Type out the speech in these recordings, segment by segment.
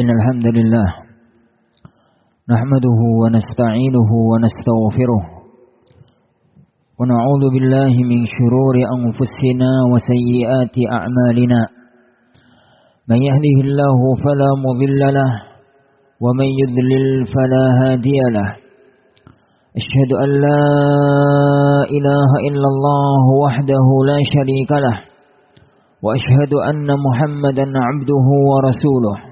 إن الحمد لله نحمده ونستعينه ونستغفره ونعوذ بالله من شرور أنفسنا وسيئات أعمالنا من يهده الله فلا مضل له ومن يذلل فلا هادي له أشهد أن لا إله إلا الله وحده لا شريك له وأشهد أن محمدا عبده ورسوله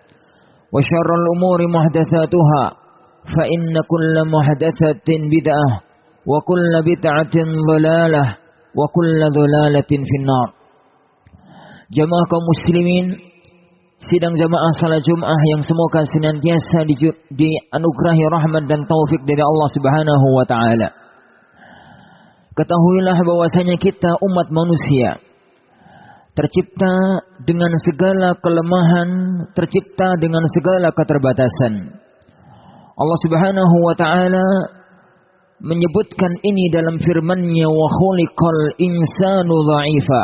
وشر الأمور محدثاتها فإن كل محدثة بدعة وكل بدعة ضلالة وكل ضلالة في النار Jamaah kaum muslimin sidang jamaah salat Jumat yang semoga senantiasa dianugerahi rahmat dan taufik dari Allah Subhanahu wa taala. Ketahuilah bahwasanya kita umat manusia tercipta dengan segala kelemahan, tercipta dengan segala keterbatasan. Allah Subhanahu wa taala menyebutkan ini dalam firman-Nya wa khuliqal insanu dha'ifa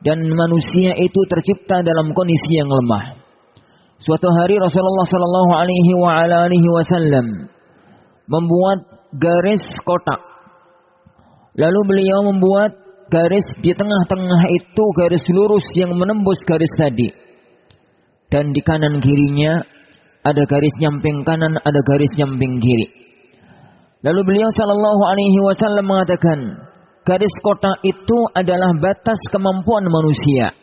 dan manusia itu tercipta dalam kondisi yang lemah. Suatu hari Rasulullah sallallahu alaihi wa alihi wasallam membuat garis kotak. Lalu beliau membuat garis di tengah-tengah itu garis lurus yang menembus garis tadi. Dan di kanan kirinya ada garis nyamping kanan, ada garis nyamping kiri. Lalu beliau sallallahu alaihi wasallam mengatakan, garis kotak itu adalah batas kemampuan manusia.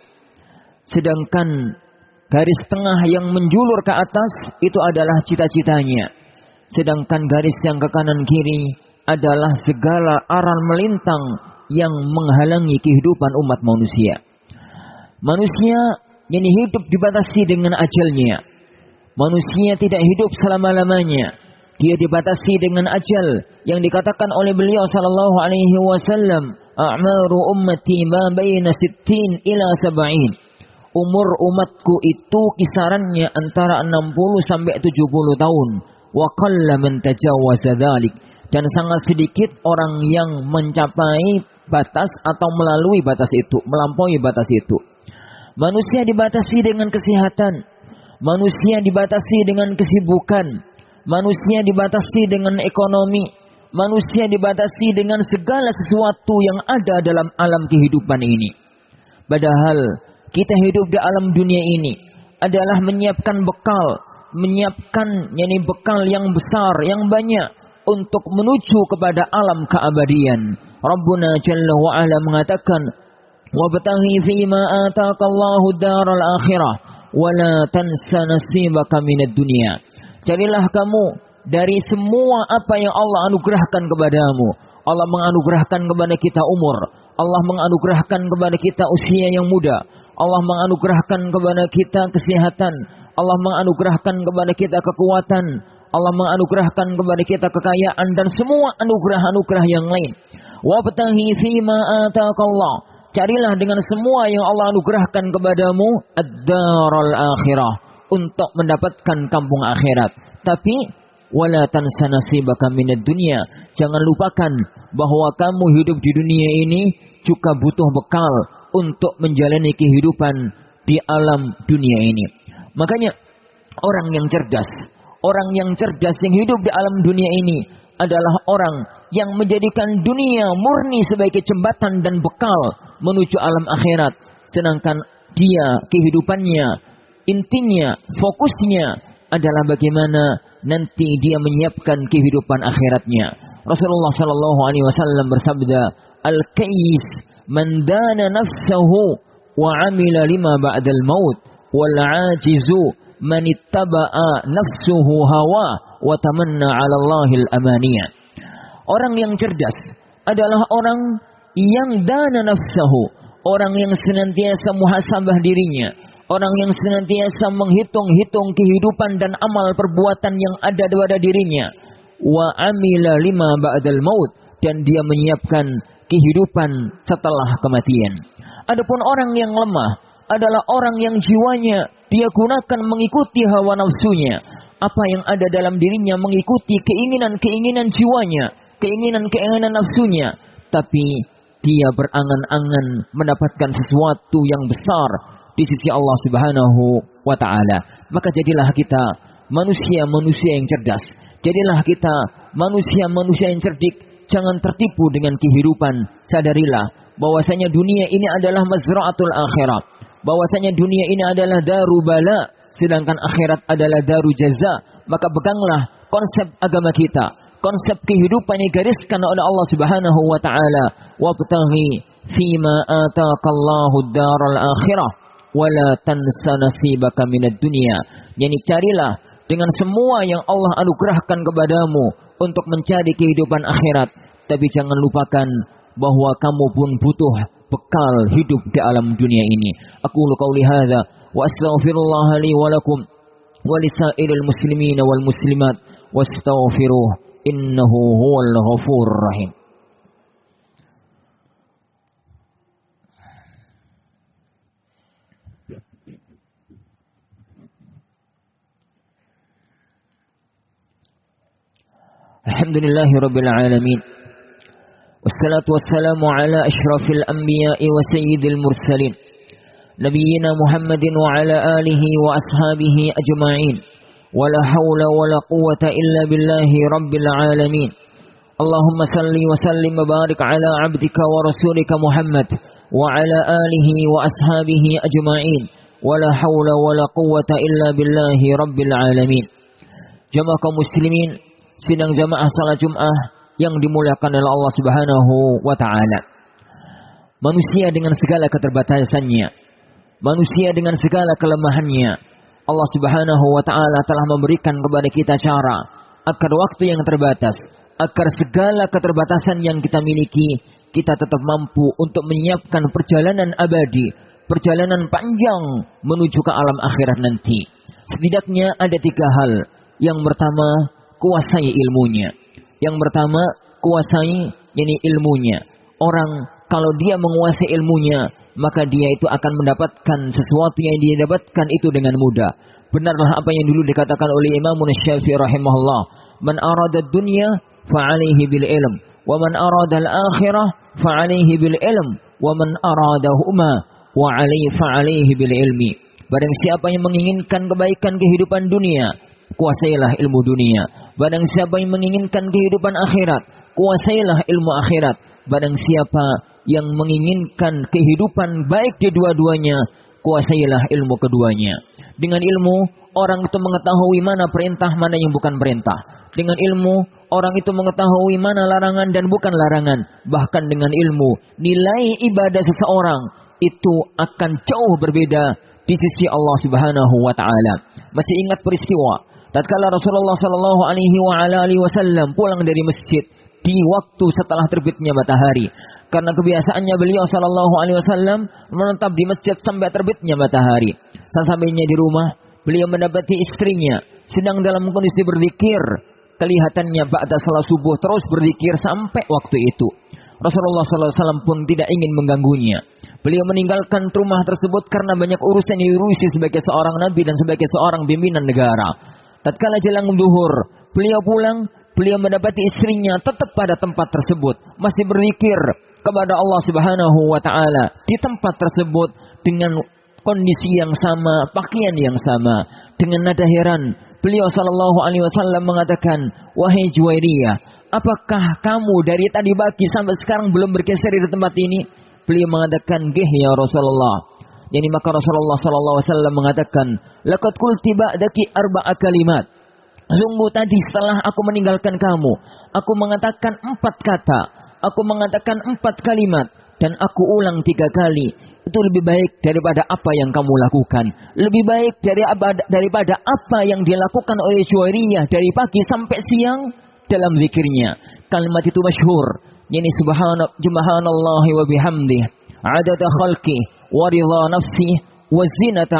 Sedangkan garis tengah yang menjulur ke atas itu adalah cita-citanya. Sedangkan garis yang ke kanan kiri adalah segala aral melintang yang menghalangi kehidupan umat manusia. Manusia yang hidup dibatasi dengan ajalnya. Manusia tidak hidup selama-lamanya. Dia dibatasi dengan ajal yang dikatakan oleh beliau sallallahu alaihi wasallam, "A'maru ummati ma baina sittin ila sab'in." Umur umatku itu kisarannya antara 60 sampai 70 tahun. Wa qalla man tajawaza. Dan sangat sedikit orang yang mencapai batas atau melalui batas itu, melampaui batas itu. Manusia dibatasi dengan kesehatan, manusia dibatasi dengan kesibukan, manusia dibatasi dengan ekonomi, manusia dibatasi dengan segala sesuatu yang ada dalam alam kehidupan ini. Padahal kita hidup di alam dunia ini adalah menyiapkan bekal, menyiapkan yakni bekal yang besar, yang banyak untuk menuju kepada alam keabadian. Rabbuna Jalla wa Ala mengatakan, "Wabtaghi fi ma ataka Allahu daral akhirah wa la tansa nasibaka minad dunya." Carilah kamu dari semua apa yang Allah anugerahkan kepadamu. Allah menganugerahkan kepada kita umur, Allah menganugerahkan kepada kita usia yang muda, Allah menganugerahkan kepada kita kesehatan, Allah menganugerahkan kepada kita kekuatan, Allah menganugerahkan kepada kita kekayaan dan semua anugerah-anugerah yang lain. Wabtahi fima ataqallah. Carilah dengan semua yang Allah anugerahkan kepadamu ad-daral akhirah untuk mendapatkan kampung akhirat. Tapi wala tansa nasibaka dunya. Jangan lupakan bahwa kamu hidup di dunia ini juga butuh bekal untuk menjalani kehidupan di alam dunia ini. Makanya orang yang cerdas, orang yang cerdas yang hidup di alam dunia ini adalah orang yang menjadikan dunia murni sebagai jembatan dan bekal menuju alam akhirat. Sedangkan dia kehidupannya, intinya, fokusnya adalah bagaimana nanti dia menyiapkan kehidupan akhiratnya. Rasulullah sallallahu alaihi wasallam bersabda, "Al-kais man dana nafsahu wa amila lima ba'dal maut wal 'ajizu man ittaba'a nafsuhu hawa wa tamanna 'ala Allahil amaniya." Orang yang cerdas adalah orang yang dana nafsahu, orang yang senantiasa muhasabah dirinya, orang yang senantiasa menghitung-hitung kehidupan dan amal perbuatan yang ada pada dirinya. Wa amila lima ba'dal maut dan dia menyiapkan kehidupan setelah kematian. Adapun orang yang lemah adalah orang yang jiwanya dia gunakan mengikuti hawa nafsunya. Apa yang ada dalam dirinya mengikuti keinginan-keinginan jiwanya keinginan-keinginan nafsunya, tapi dia berangan-angan mendapatkan sesuatu yang besar di sisi Allah Subhanahu wa taala. Maka jadilah kita manusia-manusia yang cerdas. Jadilah kita manusia-manusia yang cerdik. Jangan tertipu dengan kehidupan. Sadarilah bahwasanya dunia ini adalah mazra'atul akhirat. Bahwasanya dunia ini adalah daru bala, sedangkan akhirat adalah daru jaza. Maka peganglah konsep agama kita konsep kehidupan yang digariskan oleh Allah Subhanahu wa taala. Wabtaghi fima ataqallahu daral akhirah wala tansa nasibaka minad dunya. Yani carilah dengan semua yang Allah anugerahkan kepadamu untuk mencari kehidupan akhirat. Tapi jangan lupakan bahwa kamu pun butuh bekal hidup di alam dunia ini aku qauli hadza wa astaghfirullah li wa lakum wa lisairil muslimina wal muslimat wastaghfiruh innahu huwal ghafur rahim. لله رب العالمين والصلاة والسلام على أشرف الأنبياء وسيد المرسلين نبينا محمد وعلى آله وأصحابه أجمعين. ولا حول ولا قوة إلا بالله رب العالمين. اللهم صل وسلم وبارك على عبدك ورسولك محمد وعلى آله وأصحابه أجمعين. ولا حول ولا قوة إلا بالله رب العالمين. جماعة مسلمين sidang jamaah salat Jum'ah yang dimuliakan oleh Allah Subhanahu wa taala. Manusia dengan segala keterbatasannya, manusia dengan segala kelemahannya, Allah Subhanahu wa taala telah memberikan kepada kita cara agar waktu yang terbatas, agar segala keterbatasan yang kita miliki, kita tetap mampu untuk menyiapkan perjalanan abadi, perjalanan panjang menuju ke alam akhirat nanti. Setidaknya ada tiga hal. Yang pertama, kuasai ilmunya. Yang pertama, kuasai ini ilmunya. Orang kalau dia menguasai ilmunya, maka dia itu akan mendapatkan sesuatu yang dia dapatkan itu dengan mudah. Benarlah apa yang dulu dikatakan oleh Imam Syafi'i rahimahullah, "Man arada dunya fa'alaihi bil ilm, wa man arada al-akhirah fa'alaihi bil ilm, wa man aradahuma wa alaihi fa'alaihi bil ilmi." Barang siapa yang menginginkan kebaikan kehidupan dunia, kuasailah ilmu dunia. Barang siapa yang menginginkan kehidupan akhirat, kuasailah ilmu akhirat. Barang siapa yang menginginkan kehidupan baik di dua-duanya, kuasailah ilmu keduanya. Dengan ilmu, orang itu mengetahui mana perintah, mana yang bukan perintah. Dengan ilmu, orang itu mengetahui mana larangan dan bukan larangan. Bahkan dengan ilmu, nilai ibadah seseorang itu akan jauh berbeda di sisi Allah Subhanahu wa taala. Masih ingat peristiwa tatkala Rasulullah sallallahu alaihi wasallam pulang dari masjid di waktu setelah terbitnya matahari karena kebiasaannya beliau Shallallahu Alaihi Wasallam menetap di masjid sampai terbitnya matahari. Sesampainya di rumah, beliau mendapati istrinya sedang dalam kondisi berzikir. Kelihatannya ba'da salat subuh terus berzikir sampai waktu itu. Rasulullah SAW pun tidak ingin mengganggunya. Beliau meninggalkan rumah tersebut karena banyak urusan yang diurusi sebagai seorang nabi dan sebagai seorang pimpinan negara. Tatkala jelang duhur, beliau pulang, beliau mendapati istrinya tetap pada tempat tersebut, masih berzikir, kepada Allah Subhanahu wa taala di tempat tersebut dengan kondisi yang sama, pakaian yang sama, dengan nada heran. Beliau sallallahu alaihi wasallam mengatakan, "Wahai Juwairiyah, apakah kamu dari tadi pagi sampai sekarang belum bergeser di tempat ini?" Beliau mengatakan, "Gih ya Rasulullah." Yani maka Rasulullah sallallahu alaihi wasallam mengatakan, "Laqad qulti ba'daki arba'a kalimat." Sungguh tadi setelah aku meninggalkan kamu, aku mengatakan empat kata, aku mengatakan empat kalimat, dan aku ulang tiga kali. Itu lebih baik daripada apa yang kamu lakukan. Lebih baik dari daripada apa yang dilakukan oleh Juwairiyah dari pagi sampai siang dalam zikirnya. Kalimat itu masyhur. Yani subhanak subhanallahi wa bihamdih. Adada khalqi wa nafsi wa zinata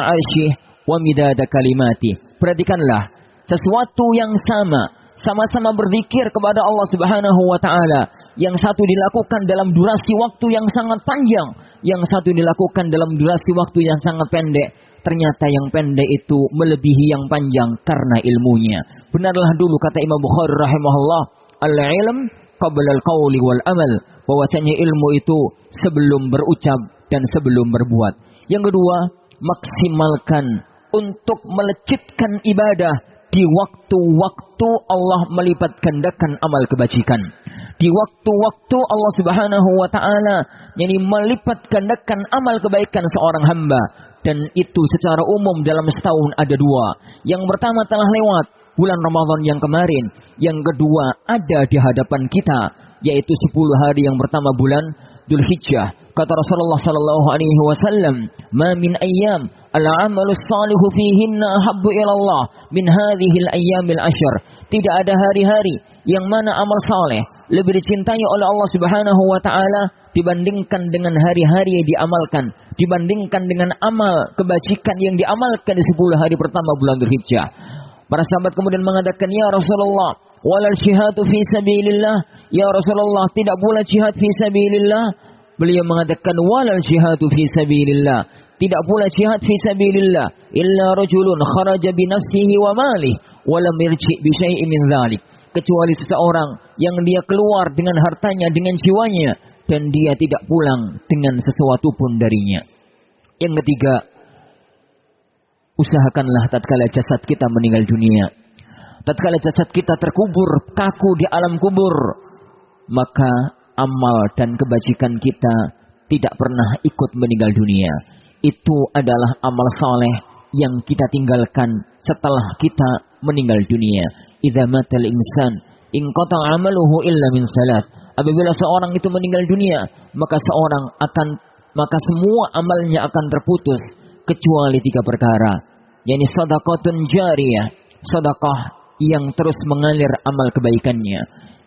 wa midada kalimati. Perhatikanlah sesuatu yang sama, sama-sama berzikir kepada Allah Subhanahu wa taala. Yang satu dilakukan dalam durasi waktu yang sangat panjang, yang satu dilakukan dalam durasi waktu yang sangat pendek. Ternyata yang pendek itu melebihi yang panjang karena ilmunya. Benarlah dulu kata Imam Bukhari rahimahullah, al-ilm qabla al-qawli wal amal. Bahwasanya ilmu itu sebelum berucap dan sebelum berbuat. Yang kedua, maksimalkan untuk melecitkan ibadah di waktu-waktu Allah melipat gandakan amal kebajikan. Di waktu-waktu Allah Subhanahu wa taala yani melipat gandakan amal kebaikan seorang hamba dan itu secara umum dalam setahun ada dua. Yang pertama telah lewat bulan Ramadan yang kemarin, yang kedua ada di hadapan kita yaitu 10 hari yang pertama bulan Dzulhijjah. Kata Rasulullah sallallahu alaihi wasallam, "Ma min ayyam al-amalu salihu fihinna ahabbu ila Allah min hadhihi al-ayyamil ashr." Tidak ada hari-hari yang mana amal saleh lebih dicintai oleh Allah Subhanahu wa taala dibandingkan dengan hari-hari yang diamalkan, dibandingkan dengan amal kebajikan yang diamalkan di 10 hari pertama bulan Dzulhijjah. Para sahabat kemudian mengatakan, "Ya Rasulullah, walal jihadu fi sabilillah. Ya Rasulullah, tidak pula jihad fi sabilillah. Beliau mengatakan walal jihadu fi sabilillah. Tidak pula jihad fi sabilillah illa rajulun kharaja bi nafsihi wa malih wa lam yarji bi syai'in min dhalik. Kecuali seseorang yang dia keluar dengan hartanya, dengan jiwanya dan dia tidak pulang dengan sesuatu pun darinya. Yang ketiga, usahakanlah tatkala jasad kita meninggal dunia tatkala jasad kita terkubur kaku di alam kubur, maka amal dan kebajikan kita tidak pernah ikut meninggal dunia. Itu adalah amal saleh yang kita tinggalkan setelah kita meninggal dunia. Idza matal insan in amaluhu illa min salas. Apabila seorang itu meninggal dunia, maka seorang akan maka semua amalnya akan terputus kecuali tiga perkara. Yani sadaqatun jariyah, sedekah yang terus mengalir amal kebaikannya.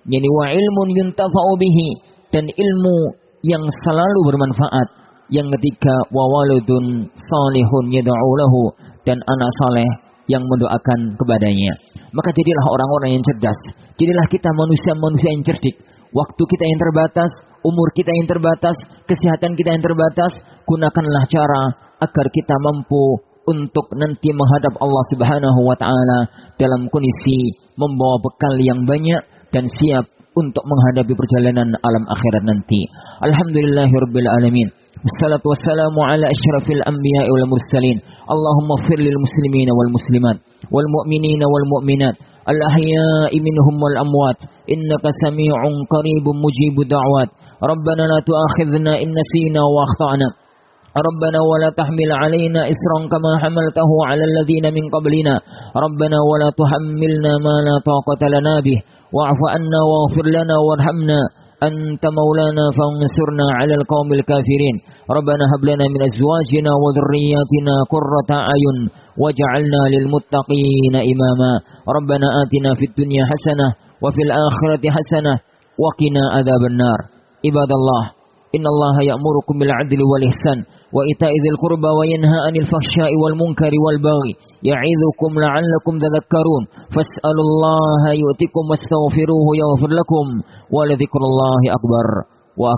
Yani wa ilmun yuntafa'u bihi dan ilmu yang selalu bermanfaat. Yang ketiga wa waludun salihun yad'u lahu dan anak saleh yang mendoakan kepadanya. Maka jadilah orang-orang yang cerdas. Jadilah kita manusia-manusia yang cerdik. Waktu kita yang terbatas, umur kita yang terbatas, kesehatan kita yang terbatas, gunakanlah cara agar kita mampu untuk nanti menghadap Allah Subhanahu wa taala dalam kondisi membawa bekal yang banyak dan siap untuk menghadapi perjalanan alam akhirat nanti. Alhamdulillahirabbil alamin. Wassalatu wassalamu ala asyrafil anbiya'i wal mursalin. Allahumma fir lil muslimina wal muslimat wal mu'minina wal mu'minat al ahya'i minhum wal amwat innaka samii'un qaribun mujibud da'wat. Rabbana la tu'akhidhna in nasina wa akhtana. ربنا ولا تحمل علينا إسرا كما حملته على الذين من قبلنا. ربنا ولا تحملنا ما لا طاقة لنا به. واعف عنا واغفر لنا وارحمنا. أنت مولانا فانصرنا على القوم الكافرين. ربنا هب لنا من أزواجنا وذرياتنا قرة أعين واجعلنا للمتقين إماما. ربنا آتنا في الدنيا حسنة وفي الآخرة حسنة وقنا عذاب النار. عباد الله Innallaha ya'murukum bil 'adli wal ihsan wa ita'i dzil qurba wa yanha 'anil fahsya'i wal munkari wal baghi. Ya'idzukum la'allakum tadhakkarun. Fas'alullaha yu'tikum wastaghfiruhu yaghfir lakum wa la akbar. Wa